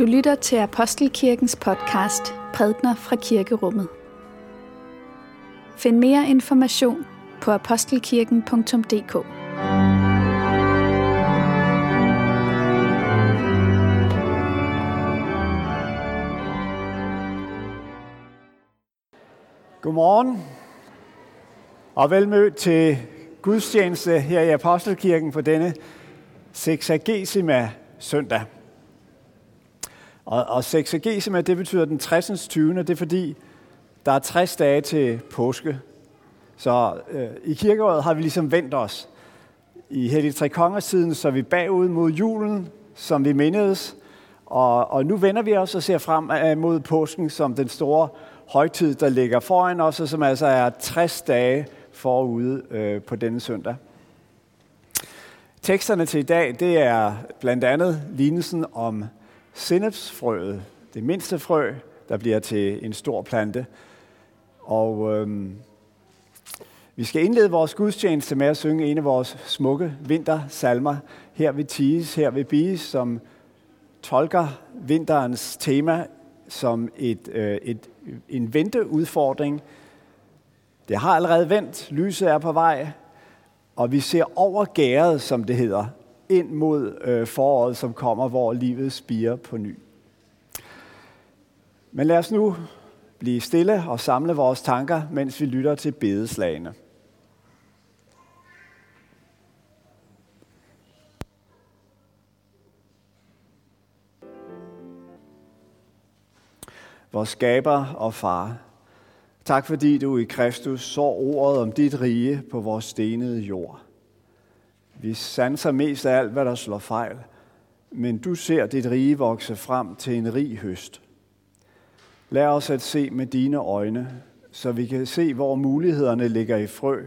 Du lytter til Apostelkirkens podcast Prædner fra Kirkerummet. Find mere information på apostelkirken.dk. Godmorgen og velmødt til gudstjeneste her i Apostelkirken på denne Sexagesima søndag. Og, og Sexagesima, det betyder den 60. 20. Det er fordi, der er 60 dage til påske. Så øh, i kirkeåret har vi ligesom vendt os. I Hellig Tre Kongers tiden, så vi bagud mod julen, som vi mindedes. Og, og nu vender vi os og ser frem øh, mod påsken som den store højtid, der ligger foran os, og som altså er 60 dage forude øh, på denne søndag. Teksterne til i dag, det er blandt andet lignelsen om sennepsfrøet, det mindste frø, der bliver til en stor plante. Og øhm, vi skal indlede vores gudstjeneste med at synge en af vores smukke vintersalmer her ved Ties, her ved Bies, som tolker vinterens tema som et, øh, et, en venteudfordring. Det har allerede vendt, lyset er på vej, og vi ser over gæret, som det hedder, ind mod øh, foråret, som kommer, hvor livet spiger på ny. Men lad os nu blive stille og samle vores tanker, mens vi lytter til bedeslagene. Vores skaber og far, tak fordi du i Kristus så ordet om dit rige på vores stenede jord. Vi sanser mest af alt, hvad der slår fejl, men du ser dit rige vokse frem til en rig høst. Lad os at se med dine øjne, så vi kan se, hvor mulighederne ligger i frø,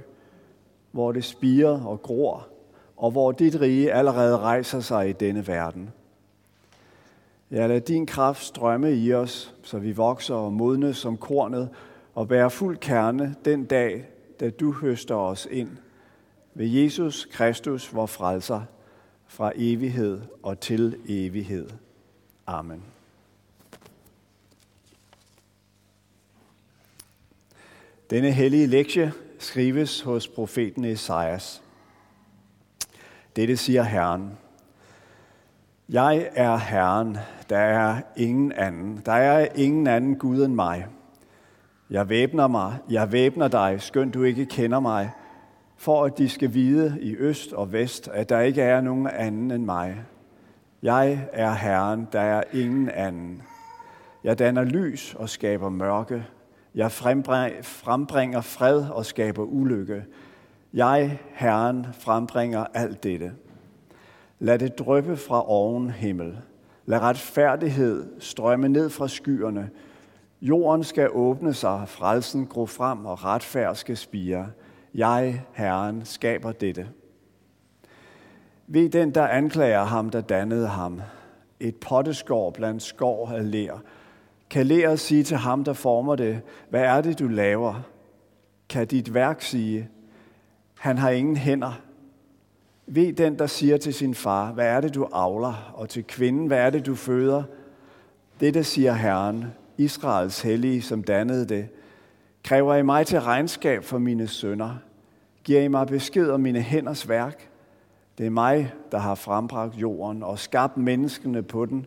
hvor det spiger og gror, og hvor dit rige allerede rejser sig i denne verden. Ja, lad din kraft strømme i os, så vi vokser og modnes som kornet og bærer fuld kerne den dag, da du høster os ind ved Jesus Kristus, vor frelser, fra evighed og til evighed. Amen. Denne hellige lektie skrives hos profeten Esajas. Dette siger Herren. Jeg er Herren, der er ingen anden. Der er ingen anden Gud end mig. Jeg væbner mig, jeg væbner dig, skønt du ikke kender mig, for at de skal vide i øst og vest, at der ikke er nogen anden end mig. Jeg er Herren, der er ingen anden. Jeg danner lys og skaber mørke. Jeg frembringer fred og skaber ulykke. Jeg, Herren, frembringer alt dette. Lad det drøbe fra oven himmel. Lad retfærdighed strømme ned fra skyerne. Jorden skal åbne sig, frelsen gro frem og retfærd skal spire. Jeg, Herren, skaber dette. Ved den, der anklager ham, der dannede ham, et potteskår blandt skår af ler, kan leret sige til ham, der former det, hvad er det, du laver? Kan dit værk sige, han har ingen hænder. Ved den, der siger til sin far, hvad er det, du avler? Og til kvinden, hvad er det, du føder? Det, der siger Herren, Israels hellige, som dannede det, Kræver I mig til regnskab for mine sønder? Giver I mig besked om mine hænders værk? Det er mig, der har frembragt jorden og skabt menneskene på den.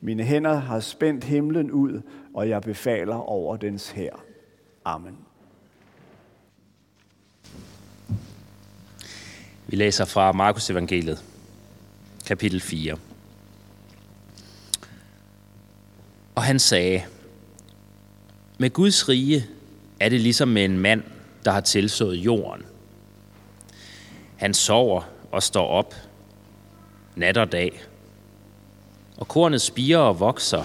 Mine hænder har spændt himlen ud, og jeg befaler over dens her. Amen. Vi læser fra Markus evangeliet, kapitel 4. Og han sagde, med Guds rige er det ligesom med en mand, der har tilsået jorden. Han sover og står op nat og dag. Og kornet spiger og vokser,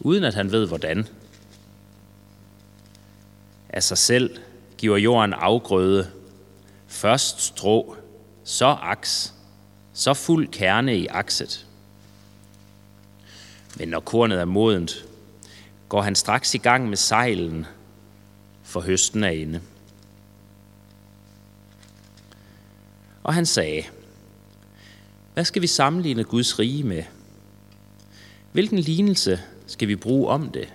uden at han ved hvordan. Af sig selv giver jorden afgrøde. Først strå, så aks, så fuld kerne i akset. Men når kornet er modent, går han straks i gang med sejlen for høsten er inde. Og han sagde, hvad skal vi sammenligne Guds rige med? Hvilken lignelse skal vi bruge om det?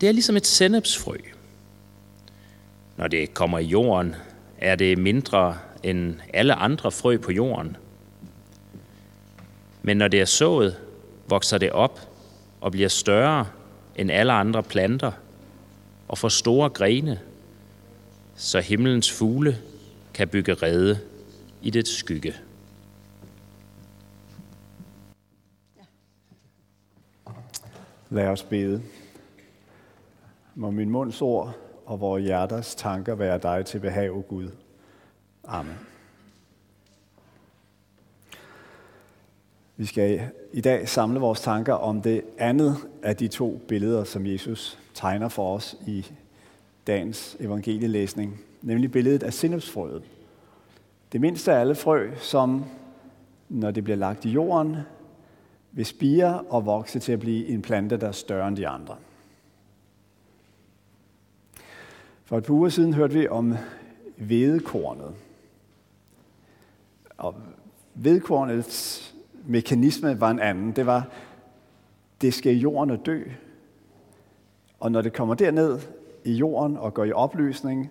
Det er ligesom et sennepsfrø. Når det kommer i jorden, er det mindre end alle andre frø på jorden. Men når det er sået, vokser det op og bliver større end alle andre planter og for store grene, så himlens fugle kan bygge rede i det skygge. Lad os bede. Må min munds ord og vores hjerters tanker være dig til behag, Gud. Amen. Vi skal i dag samle vores tanker om det andet af de to billeder, som Jesus tegner for os i dagens evangelielæsning, nemlig billedet af sindepsfrøet. Det mindste af alle frø, som når det bliver lagt i jorden, vil spire og vokse til at blive en plante, der er større end de andre. For et par uger siden hørte vi om vedekornet. Og vedkornets mekanisme var en anden. Det var, det skal jorden og dø. Og når det kommer derned i jorden og går i opløsning,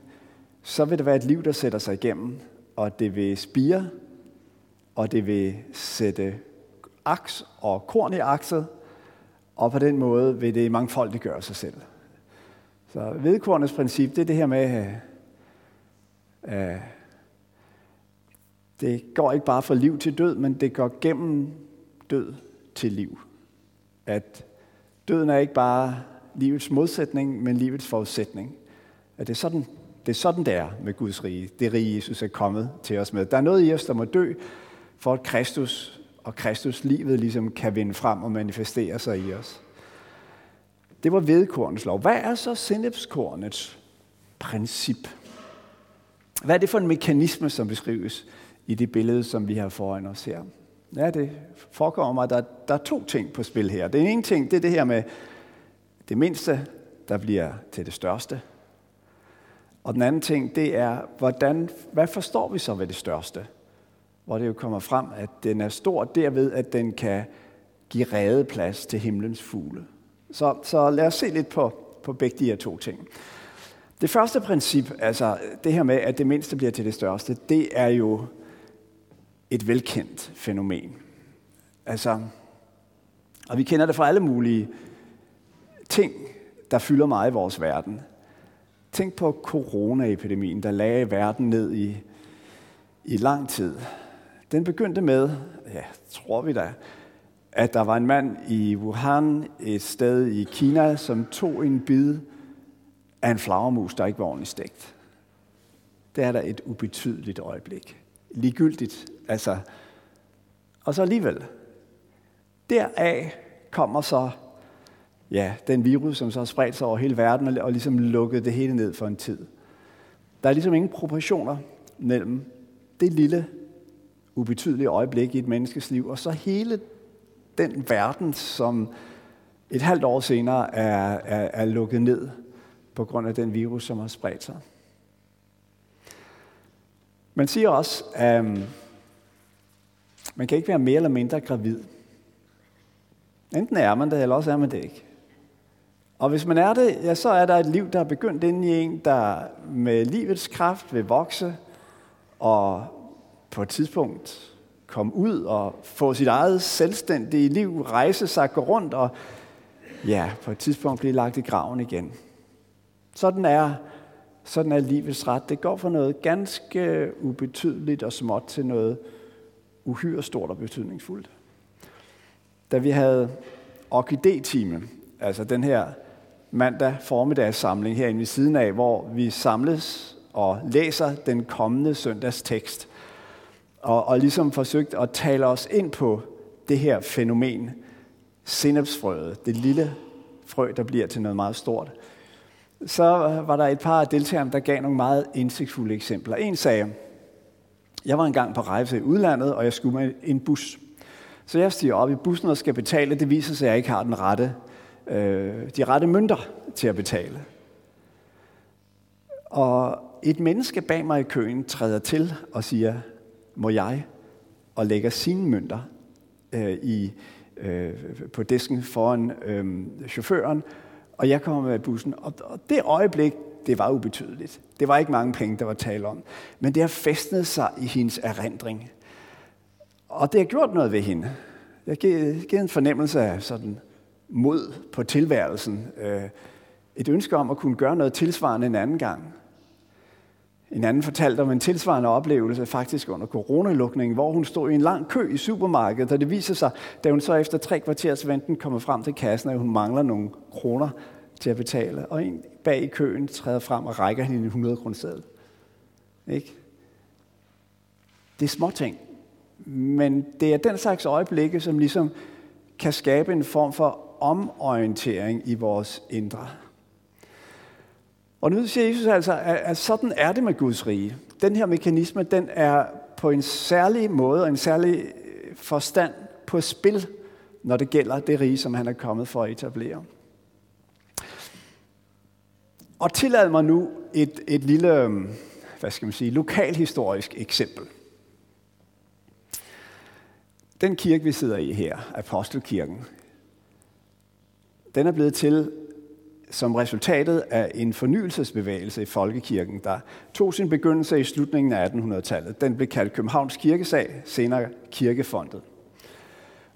så vil det være et liv, der sætter sig igennem, og det vil spire, og det vil sætte aks og korn i akset, og på den måde vil det mangfoldigt gøre sig selv. Så vedkornets princip, det er det her med, uh, det går ikke bare fra liv til død, men det går gennem død til liv. At døden er ikke bare livets modsætning, men livets forudsætning. At det er sådan, det er sådan, det er med Guds rige. Det rige, Jesus er kommet til os med. Der er noget i os, der må dø, for at Kristus og Kristus livet ligesom kan vinde frem og manifestere sig i os. Det var vedkornets lov. Hvad er så sennepskornets princip? Hvad er det for en mekanisme, som beskrives i det billede, som vi har foran os her? Ja, det forekommer mig, at der, der er to ting på spil her. Den ene ting, det er det her med det mindste, der bliver til det største. Og den anden ting, det er, hvordan, hvad forstår vi så ved det største? Hvor det jo kommer frem, at den er stor derved, at den kan give rede plads til himlens fugle. Så, så lad os se lidt på, på begge de her to ting. Det første princip, altså det her med, at det mindste bliver til det største, det er jo et velkendt fænomen. Altså, og vi kender det fra alle mulige ting, der fylder meget i vores verden. Tænk på coronaepidemien, der lagde verden ned i, i lang tid. Den begyndte med, ja, tror vi da, at der var en mand i Wuhan, et sted i Kina, som tog en bid af en flagermus, der ikke var ordentligt stegt. Det er da et ubetydeligt øjeblik. Ligegyldigt, altså. Og så alligevel. Deraf kommer så ja, den virus, som så har spredt sig over hele verden og ligesom lukket det hele ned for en tid. Der er ligesom ingen proportioner mellem det lille, ubetydelige øjeblik i et menneskes liv, og så hele den verden, som et halvt år senere er, er, er lukket ned på grund af den virus, som har spredt sig. Man siger også, at man kan ikke være mere eller mindre gravid. Enten er man det, eller også er man det ikke. Og hvis man er det, ja, så er der et liv, der er begyndt inde i en, der med livets kraft vil vokse, og på et tidspunkt komme ud og få sit eget selvstændige liv, rejse sig, gå rundt og ja, på et tidspunkt blive lagt i graven igen. Sådan er, sådan er livets ret. Det går fra noget ganske ubetydeligt og småt til noget uhyre stort og betydningsfuldt. Da vi havde orkidé-time, altså den her mandag formiddagssamling herinde ved siden af, hvor vi samles og læser den kommende søndags tekst, og, og ligesom forsøgt at tale os ind på det her fænomen, sinapsfrøet, det lille frø, der bliver til noget meget stort, så var der et par af deltagerne, der gav nogle meget indsigtsfulde eksempler. En sagde, jeg var engang på rejse i udlandet, og jeg skulle med en bus. Så jeg stiger op i bussen og skal betale. Det viser sig, at jeg ikke har den rette, øh, de rette mønter til at betale. Og et menneske bag mig i køen træder til og siger, må jeg, og lægger sine mønter øh, i, øh, på disken foran øh, chaufføren, og jeg kommer med bussen. Og, og det øjeblik, det var ubetydeligt. Det var ikke mange penge, der var tale om. Men det har festnet sig i hendes erindring. Og det har gjort noget ved hende. Det har givet en fornemmelse af sådan mod på tilværelsen. Øh, et ønske om at kunne gøre noget tilsvarende en anden gang. En anden fortalte om en tilsvarende oplevelse faktisk under coronalukningen, hvor hun stod i en lang kø i supermarkedet, og det viser sig, da hun så efter tre kvarters venten kommer frem til kassen, at hun mangler nogle kroner til at betale. Og en bag i køen træder frem og rækker hende en 100 kroner. Ikke? Det er små ting. Men det er den slags øjeblikke, som ligesom kan skabe en form for omorientering i vores indre. Og nu siger Jesus altså, at sådan er det med Guds rige. Den her mekanisme, den er på en særlig måde og en særlig øh, forstand på spil, når det gælder det rige, som han er kommet for at etablere. Og tillad mig nu et, et lille, øhm, hvad skal man sige, lokalhistorisk eksempel. Den kirke, vi sidder i her, Apostelkirken, den er blevet til som resultatet af en fornyelsesbevægelse i folkekirken, der tog sin begyndelse i slutningen af 1800-tallet. Den blev kaldt Københavns Kirkesag, senere Kirkefondet.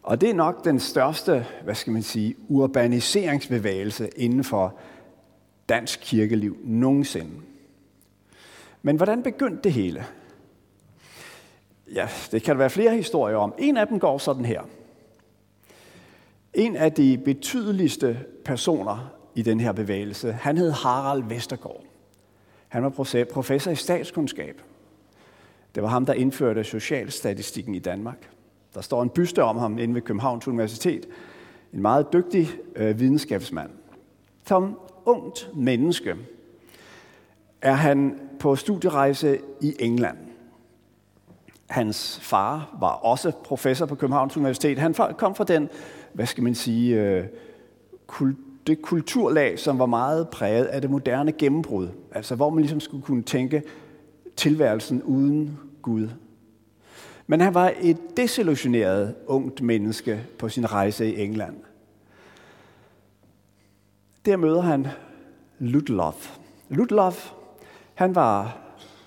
Og det er nok den største, hvad skal man sige, urbaniseringsbevægelse inden for dansk kirkeliv nogensinde. Men hvordan begyndte det hele? Ja, det kan der være flere historier om. En af dem går sådan her. En af de betydeligste personer i den her bevægelse, han hed Harald Vestergaard. Han var professor i statskundskab. Det var ham, der indførte socialstatistikken i Danmark. Der står en byste om ham inde ved Københavns Universitet. En meget dygtig øh, videnskabsmand. Som ungt menneske er han på studierejse i England. Hans far var også professor på Københavns Universitet. Han kom fra den, hvad skal man sige, øh, det kulturlag, som var meget præget af det moderne gennembrud. Altså hvor man ligesom skulle kunne tænke tilværelsen uden Gud. Men han var et desillusioneret ungt menneske på sin rejse i England. Der møder han Ludlow. Ludlow, han var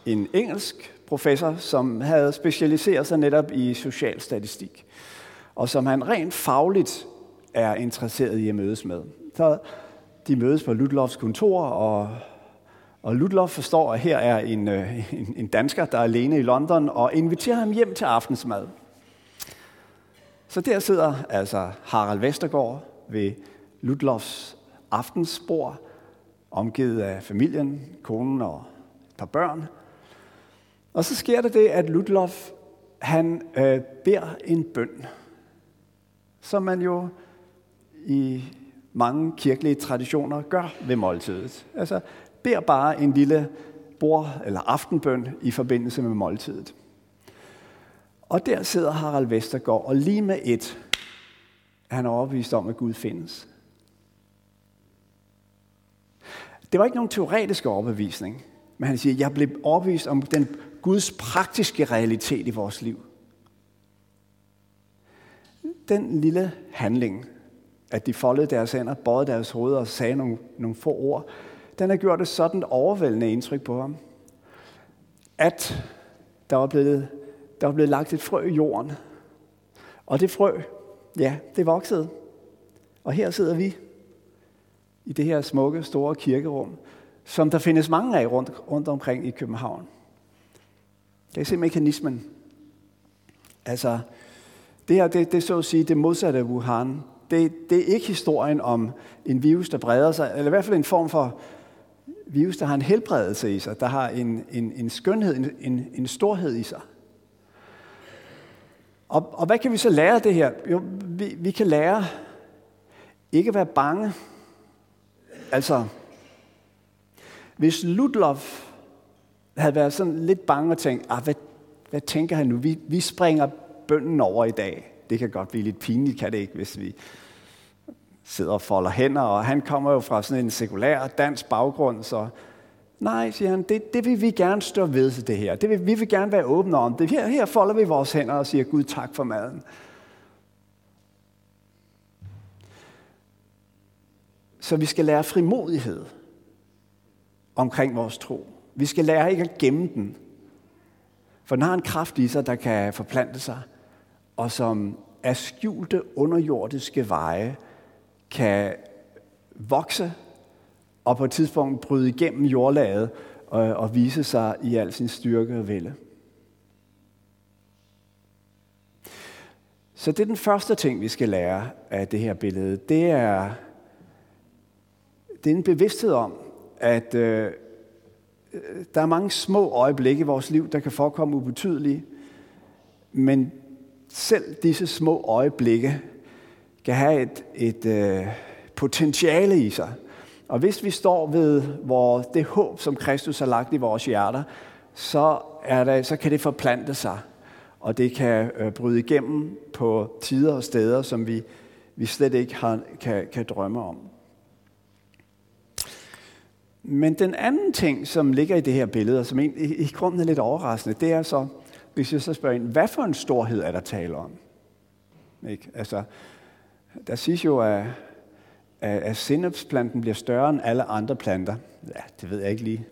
en engelsk professor, som havde specialiseret sig netop i social statistik, og som han rent fagligt er interesseret i at mødes med. Så de mødes på Ludlows kontor, og, og Ludlow forstår, at her er en, øh, en, en dansker, der er alene i London, og inviterer ham hjem til aftensmad. Så der sidder altså Harald Vestergaard ved Ludlows aftensbord, omgivet af familien, konen og et par børn. Og så sker der det, at Ludlof han øh, beder en bøn, som man jo i mange kirkelige traditioner gør ved måltidet. Altså beder bare en lille bord- eller aftenbøn i forbindelse med måltidet. Og der sidder Harald Vestergaard, og lige med et, han er overbevist om, at Gud findes. Det var ikke nogen teoretisk overbevisning, men han siger, jeg blev overbevist om den Guds praktiske realitet i vores liv. Den lille handling, at de foldede deres hænder, bøjede deres hoveder og sagde nogle, nogle få ord, den har gjort et sådan overvældende indtryk på ham, at der var blevet, der var blevet lagt et frø i jorden. Og det frø, ja, det voksede. Og her sidder vi i det her smukke, store kirkerum, som der findes mange af rundt, rundt omkring i København. Kan I se mekanismen? Altså, det her, det, det er så at sige det modsatte af Wuhan det, det er ikke historien om en virus, der breder sig, eller i hvert fald en form for virus, der har en helbredelse i sig, der har en, en, en skønhed, en, en, en storhed i sig. Og, og hvad kan vi så lære af det her? Jo, vi, vi kan lære ikke at være bange. Altså, hvis Ludlof havde været sådan lidt bange og tænkt, ah, hvad, hvad tænker han nu? Vi, vi springer bønden over i dag. Det kan godt blive lidt pinligt, kan det ikke, hvis vi sidder og folder hænder, og han kommer jo fra sådan en sekulær dansk baggrund, så nej, siger han, det, det vil vi gerne stå ved til det her. Det vil, vi vil gerne være åbne om det. Her, her folder vi vores hænder og siger, Gud tak for maden. Så vi skal lære frimodighed omkring vores tro. Vi skal lære ikke at gemme den. For den har en kraft i sig, der kan forplante sig, og som af skjulte underjordiske veje kan vokse og på et tidspunkt bryde igennem jordlaget og, og vise sig i al sin styrke og vælde. Så det er den første ting, vi skal lære af det her billede. Det er, det er en bevidsthed om, at øh, øh, der er mange små øjeblikke i vores liv, der kan forekomme ubetydelige, men selv disse små øjeblikke kan have et, et øh, potentiale i sig. Og hvis vi står ved hvor det håb, som Kristus har lagt i vores hjerter, så, er der, så kan det forplante sig, og det kan øh, bryde igennem på tider og steder, som vi, vi slet ikke har, kan, kan drømme om. Men den anden ting, som ligger i det her billede, og som i, i grunden er lidt overraskende, det er så, hvis jeg så spørger en, hvad for en storhed er der tale om? Ikke? Altså, der siges jo, at, at sinapsplanten bliver større end alle andre planter. Ja, det ved jeg ikke lige.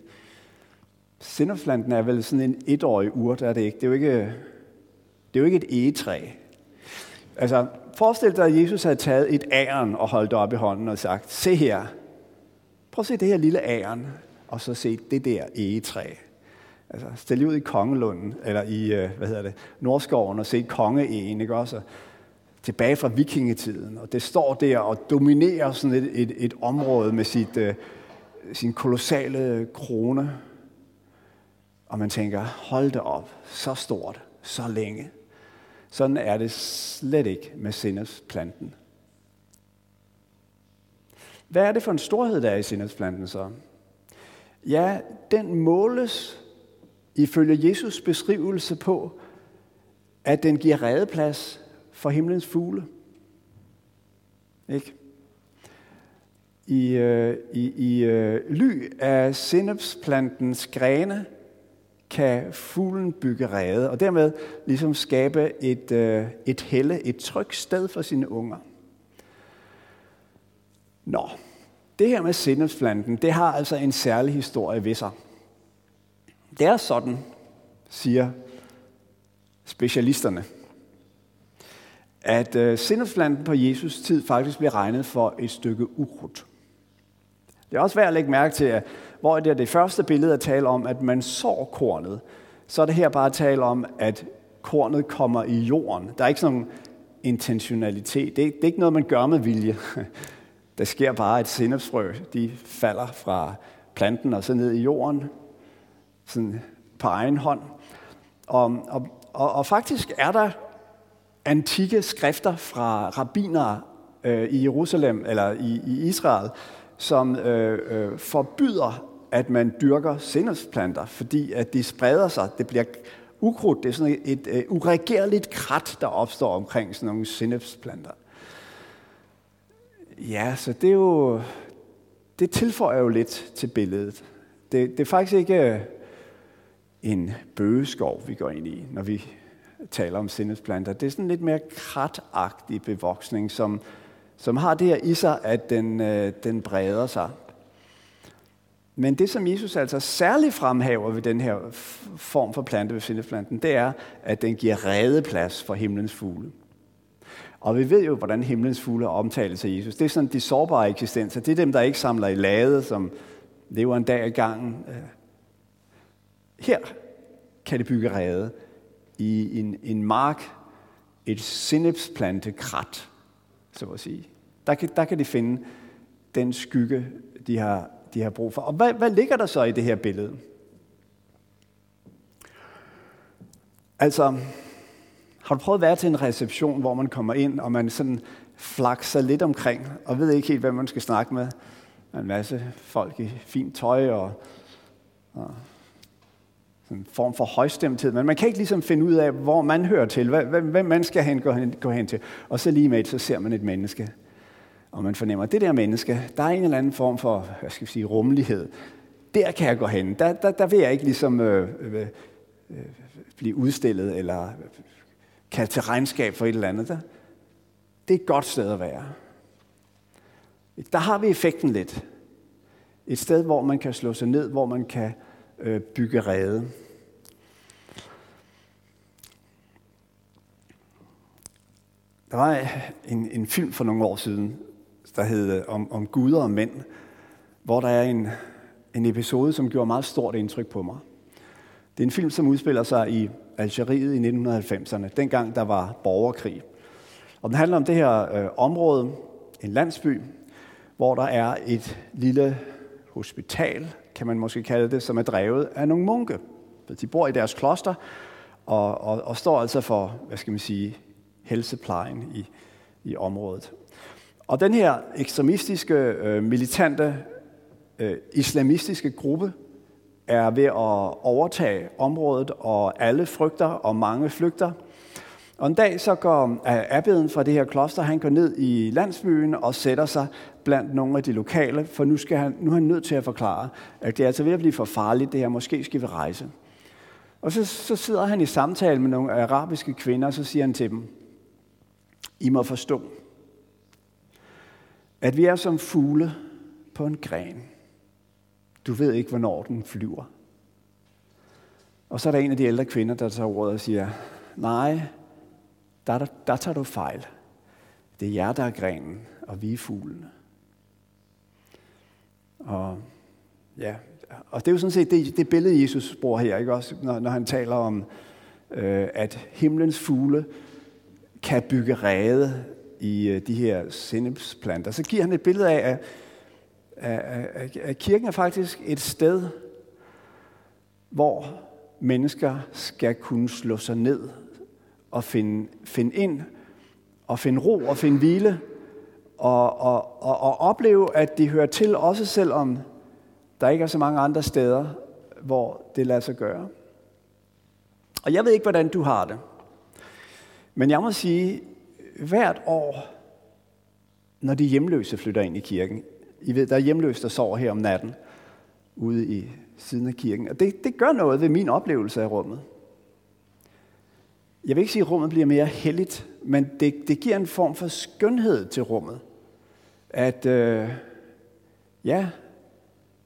Sinapsplanten er vel sådan en etårig urt, er det ikke? Det er jo ikke, det er jo ikke et egetræ. Altså, forestil dig, at Jesus havde taget et æren og holdt det op i hånden og sagt, se her, prøv at se det her lille æren, og så se det der egetræ. Altså, stille ud i Kongelunden, eller i, øh, hvad hedder det, Nordskoven, og se kongeegen, ikke også? Tilbage fra vikingetiden, og det står der og dominerer sådan et, et, et område med sit, uh, sin kolossale krone. Og man tænker, hold det op, så stort, så længe. Sådan er det slet ikke med sindesplanten. Hvad er det for en storhed, der er i sindhedsplanten så? Ja, den måles ifølge Jesus beskrivelse på, at den giver redeplads for himlens fugle. Ikke? I, øh, i, i øh, ly af sennepsplantens grene kan fuglen bygge rede, og dermed ligesom skabe et, øh, et helle, et trygt sted for sine unger. Nå, det her med sennepsplanten, det har altså en særlig historie ved sig. Det er sådan, siger specialisterne, at øh, på Jesus tid faktisk blev regnet for et stykke ukrudt. Det er også værd at lægge mærke til, at hvor det er det første billede at tale om, at man sår kornet, så er det her bare at tale om, at kornet kommer i jorden. Der er ikke sådan nogen intentionalitet. Det er, det er ikke noget, man gør med vilje. Der sker bare et sindepsfrø. De falder fra planten og så ned i jorden, sådan på egen hånd. Og, og, og, og faktisk er der antikke skrifter fra rabbinere øh, i Jerusalem eller i, i Israel, som øh, øh, forbyder, at man dyrker sennepsplanter, fordi at de spreder sig. Det bliver ukrudt. Det er sådan et, et, øh, uregerligt krat, der opstår omkring sådan nogle sennepsplanter. Ja, så det er jo, det tilføjer jo lidt til billedet. Det, det er faktisk ikke øh, en bøgeskov, vi går ind i, når vi taler om sindesplanter. Det er sådan lidt mere kratagtig bevoksning, som, som har det her i sig, at den, øh, den breder sig. Men det, som Jesus altså særligt fremhæver ved den her form for plante ved sindesplanten, det er, at den giver redeplads for himlens fugle. Og vi ved jo, hvordan himlens fugle omtales af Jesus. Det er sådan de sårbare eksistenser. Det er dem, der ikke samler i lade, som lever en dag i gangen. Øh, her kan det bygge rede i en, en mark, et krat, så at sige. Der kan, der kan de finde den skygge, de har, de har brug for. Og hvad, hvad ligger der så i det her billede? Altså, har du prøvet at være til en reception, hvor man kommer ind, og man sådan flakser lidt omkring, og ved ikke helt, hvad man skal snakke med? En masse folk i fint tøj, og, og en form for højstemthed, men man kan ikke ligesom finde ud af, hvor man hører til, hvem man skal hen, gå, hen, gå hen til. Og så lige med så ser man et menneske, og man fornemmer, at det der menneske, der er en eller anden form for, hvad skal vi sige, rummelighed. Der kan jeg gå hen. Der, der, der vil jeg ikke ligesom øh, øh, øh, blive udstillet, eller kan til regnskab for et eller andet. Der. Det er et godt sted at være. Der har vi effekten lidt. Et sted, hvor man kan slå sig ned, hvor man kan øh, bygge rede. Der var øh, en, en film for nogle år siden, der hed øh, om, om guder og mænd, hvor der er en, en episode, som gjorde meget stort indtryk på mig. Det er en film, som udspiller sig i Algeriet i 1990'erne, dengang der var borgerkrig. Og den handler om det her øh, område, en landsby, hvor der er et lille hospital, kan man måske kalde det, som er drevet af nogle munke. De bor i deres kloster og, og, og står altså for, hvad skal man sige, helseplejen i, i området. Og den her ekstremistiske, øh, militante, øh, islamistiske gruppe er ved at overtage området, og alle frygter, og mange flygter. Og en dag så går abbeden fra det her kloster, han går ned i landsbyen og sætter sig blandt nogle af de lokale, for nu, skal han, nu er han nødt til at forklare, at det er altså ved at blive for farligt, det her, måske skal vi rejse. Og så, så sidder han i samtale med nogle arabiske kvinder, og så siger han til dem, I må forstå, at vi er som fugle på en gren. Du ved ikke, hvornår den flyver. Og så er der en af de ældre kvinder, der tager ordet og siger, nej, der, der, der tager du fejl. Det er jer, der er grenen, og vi er fuglene. Og ja, og det er jo sådan set det, det billede, Jesus bruger her, ikke også? Når, når han taler om, øh, at himlens fugle kan bygge rede i øh, de her sennepsplanter, så giver han et billede af, at kirken er faktisk et sted, hvor mennesker skal kunne slå sig ned og finde, finde ind og finde ro og finde hvile og, og, og, og opleve, at de hører til, også selvom der ikke er så mange andre steder, hvor det lader sig gøre. Og jeg ved ikke, hvordan du har det. Men jeg må sige, hvert år, når de hjemløse flytter ind i kirken, i ved, der er hjemløse, der sover her om natten, ude i siden af kirken. Og det, det gør noget ved min oplevelse af rummet. Jeg vil ikke sige, at rummet bliver mere helligt, men det, det giver en form for skønhed til rummet. At øh, ja,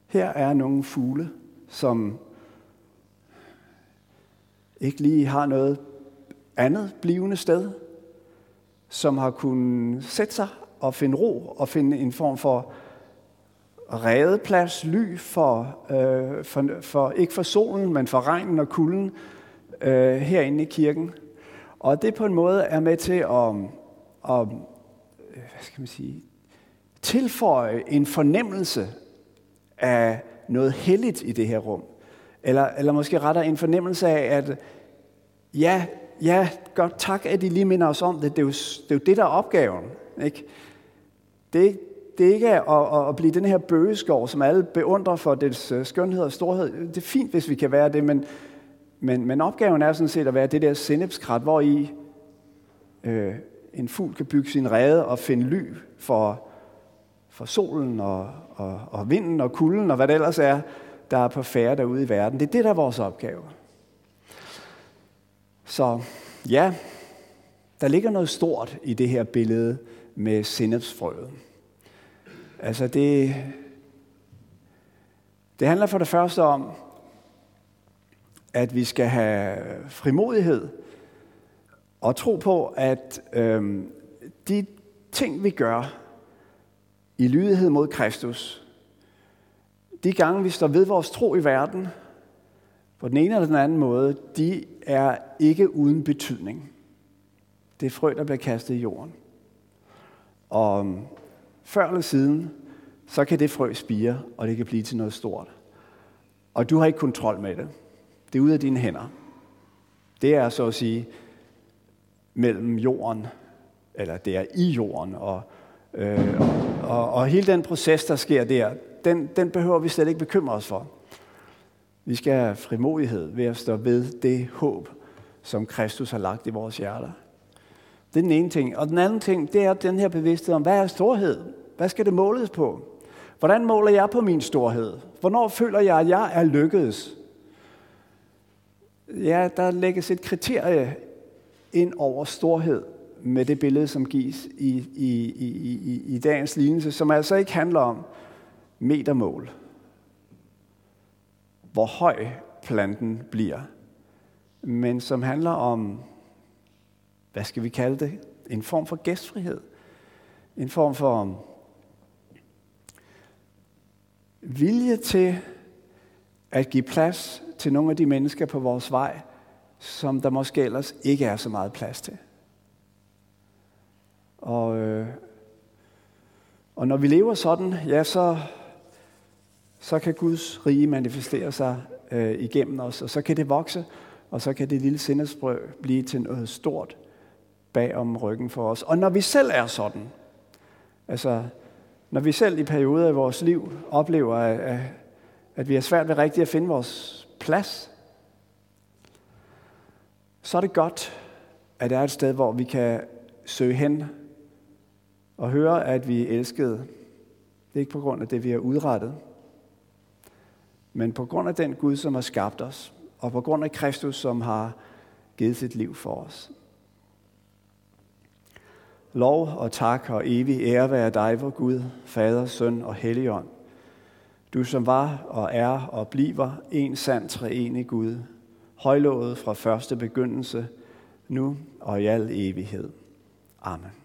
her er nogle fugle, som ikke lige har noget andet blivende sted, som har kunnet sætte sig og finde ro og finde en form for redeplads, ly for, øh, for, for, ikke for solen, men for regnen og kulden øh, herinde i kirken. Og det på en måde er med til at, at hvad skal man sige, tilføje en fornemmelse af noget helligt i det her rum. Eller, eller måske retter en fornemmelse af, at ja, ja, godt tak, at I lige minder os om det. Det er jo det, er jo det der er opgaven. Ikke? Det, er, det er ikke at, at blive den her bøgeskov, som alle beundrer for dets øh, skønhed og storhed. Det er fint, hvis vi kan være det, men, men, men opgaven er sådan set at være det der sennepskrat, hvor i øh, en fugl kan bygge sin rede og finde ly for, for solen og, og, og vinden og kulden og hvad det ellers er, der er på færre derude i verden. Det er det, der er vores opgave. Så ja, der ligger noget stort i det her billede med sennepsfrøet. Altså det, det handler for det første om, at vi skal have frimodighed og tro på, at øhm, de ting, vi gør i lydighed mod Kristus, de gange, vi står ved vores tro i verden, på den ene eller den anden måde, de er ikke uden betydning. Det er frø, der bliver kastet i jorden. Og før eller siden, så kan det frø spire, og det kan blive til noget stort. Og du har ikke kontrol med det. Det er ude af dine hænder. Det er så at sige mellem jorden, eller det er i jorden, og, øh, og, og hele den proces, der sker der, den, den behøver vi slet ikke bekymre os for. Vi skal have frimodighed ved at stå ved det håb, som Kristus har lagt i vores hjerter. Det er den ene ting. Og den anden ting, det er den her bevidsthed om, hvad er storhed? Hvad skal det måles på? Hvordan måler jeg på min storhed? Hvornår føler jeg, at jeg er lykkedes? Ja, der lægges et kriterie ind over storhed med det billede, som gives i, i, i, i, i dagens lignelse, som altså ikke handler om metermål. Hvor høj planten bliver, men som handler om, hvad skal vi kalde det, en form for gæstfrihed. En form for vilje til at give plads til nogle af de mennesker på vores vej, som der måske ellers ikke er så meget plads til. Og, øh, og når vi lever sådan, ja, så, så kan Guds rige manifestere sig øh, igennem os, og så kan det vokse, og så kan det lille sindesbrød blive til noget stort bag om ryggen for os. Og når vi selv er sådan, altså når vi selv i perioder af vores liv oplever, at, at vi har svært ved rigtigt at finde vores plads, så er det godt, at der er et sted, hvor vi kan søge hen og høre, at vi er elskede. Det er ikke på grund af det, vi har udrettet, men på grund af den Gud, som har skabt os, og på grund af Kristus, som har givet sit liv for os. Lov og tak og evig ære være dig, vor Gud, Fader, Søn og Helligånd. Du som var og er og bliver en sand treenig Gud, højlået fra første begyndelse, nu og i al evighed. Amen.